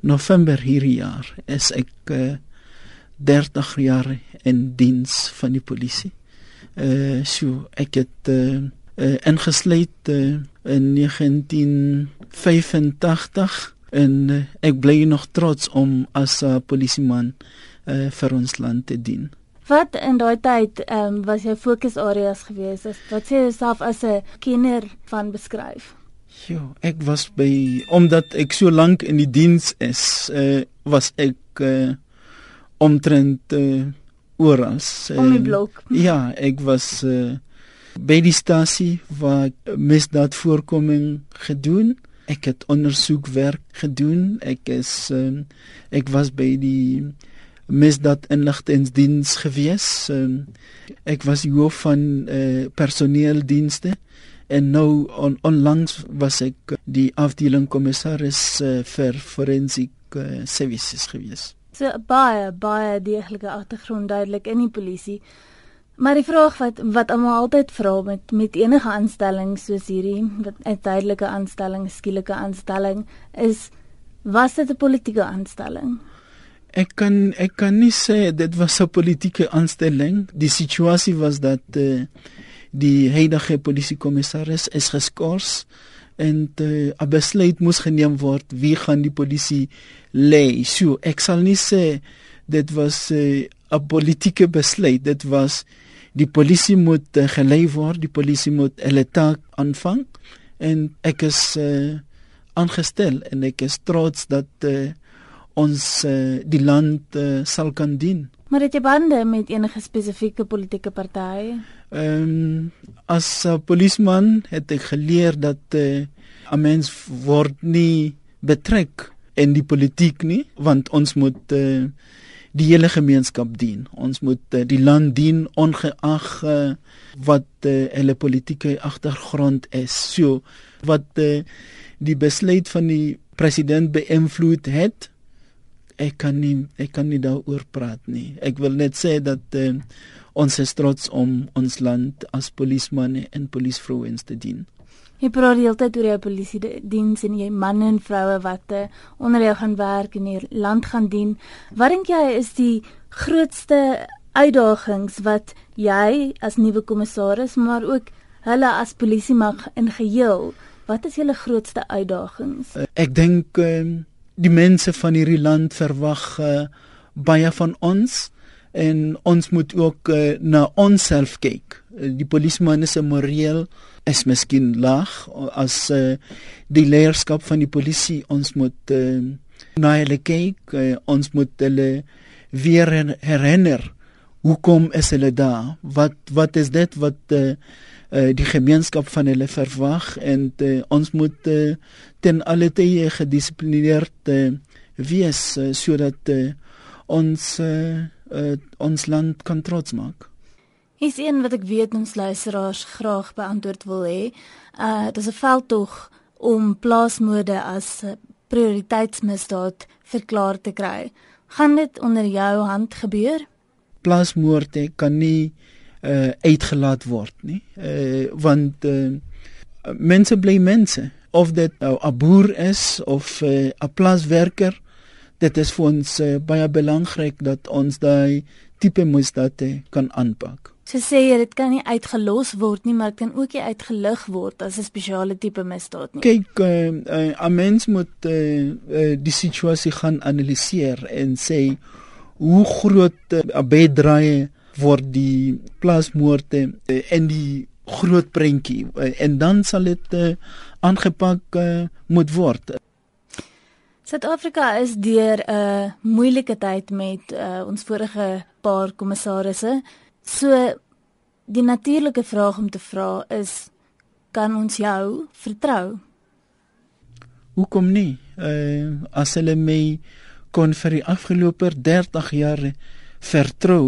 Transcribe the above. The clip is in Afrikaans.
November hierdie jaar is ek uh, 30 jaar in diens van die polisie. Uh so ek het uh, uh ingesluit uh, in 1985 en uh, ek bly nog trots om as 'n uh, polisieman uh vir ons land te dien. Wat in daai tyd ehm um, was jou fokusareas geweest? Wat sê jy self as 'n kenner van beskryf? Ja, ek was by omdat ek so lank in die diens is, uh, was ek uh, omtrent uh, oral. Uh, Om die blok. Ja, ek was uh, by die stasie waar misdaad voorkoming gedoen. Ek het ondersoekwerk gedoen. Ek is uh, ek was by die misdaad inligtingdiens gewees. Uh, ek was hoof van uh, personeeldienste en nou on, onlangs was ek die afdeling kommissaris uh, vir forensiek uh, services gewees. So baie baie deeglike agtergrond duidelik in die polisie. Maar die vraag wat wat almal altyd vra met met enige aanstelling soos hierdie, wat 'n tydelike aanstelling, skielike aanstelling is, was dit 'n politieke aanstelling? Ek kan ek kan nie sê dit was 'n politieke aanstelling. Die situasie was dat uh, die huidige polisiekommissaris is geskort en 'n uh, besluit moes geneem word wie gaan die polisie lei. So ek sal nie sê dit was eh, 'n uh, politieke besluit. Dit was die polisie moet uh, gelei word, die polisie moet hulle taak aanvang en ek is uh, aangestel en ek is trots dat uh, ons uh, die land uh, sal kan dien. Maar het jy bande met enige spesifieke politieke party? Ehm um, as 'n polisman het ek geleer dat uh, 'n mens word nie betrek in die politiek nie, want ons moet uh, die hele gemeenskap dien. Ons moet uh, die land dien ongeag uh, wat uh, hulle politieke agtergrond is. So wat uh, die besluit van die president beïnvloed het, ek kan nie ek kan nie daaroor praat nie. Ek wil net sê dat uh, ons is trots om ons land as polismanne en polisvrouens te dien. Jy praat die hele tyd oor jou polisie diens en jy manne en vroue wat uh, onder jou gaan werk en die land gaan dien. Wat dink jy is die grootste uitdagings wat jy as nuwe kommissaris maar ook hulle as polisie mag in geheel Wat is julle grootste uitdagings? Uh, ek dink uh, die mense van hierdie land verwag uh, baie van ons en ons moet ook uh, na onsself kyk. Uh, die polisman is moreel is miskien laag as uh, die leierskap van die polisie ons moet uh, na hulle kyk. Uh, ons moet hulle weer herinner hoekom is hulle daar? Wat wat is dit wat uh, uh, die gemeenskap van hulle verwag en uh, ons moet uh, ten alle tye gedissiplineerd uh, wees uh, sodat uh, ons uh, uh, ons land kan trots maak. Is een wat ek weet ons luisteraars graag beantwoord wil hê. Uh dis 'n veldtog om plaasmoorde as prioriteitsmisdaad verklaar te kry. Gaan dit onder jou hand gebeur? Plaasmoorde kan nie uh uitgelaat word nie. Uh want uh mense bly mense of dit nou 'n boer is of 'n uh, plaaswerker dit is vir ons uh, baie belangrik dat ons daai tipe misdade kan aanpak. So sê jy dit kan nie uitgelos word nie, maar dit kan ook nie uitgelig word as 'n spesiale tipe misdaad nie. Kyk, 'n uh, uh, mens moet uh, uh, die situasie gaan analiseer en sê hoe groot 'n uh, bedraai word die plaasmoorde uh, en die groot prentjie uh, en dan sal dit uh, aangepak uh, moet word. Suid-Afrika is deur 'n uh, moeilike tyd met uh, ons vorige paar kommissarisse. So die natuurlike vraag om te vra is kan ons jou vertrou? Hoekom nie? Uh, as hulle my kon vir die afgelope 30 jaar vertrou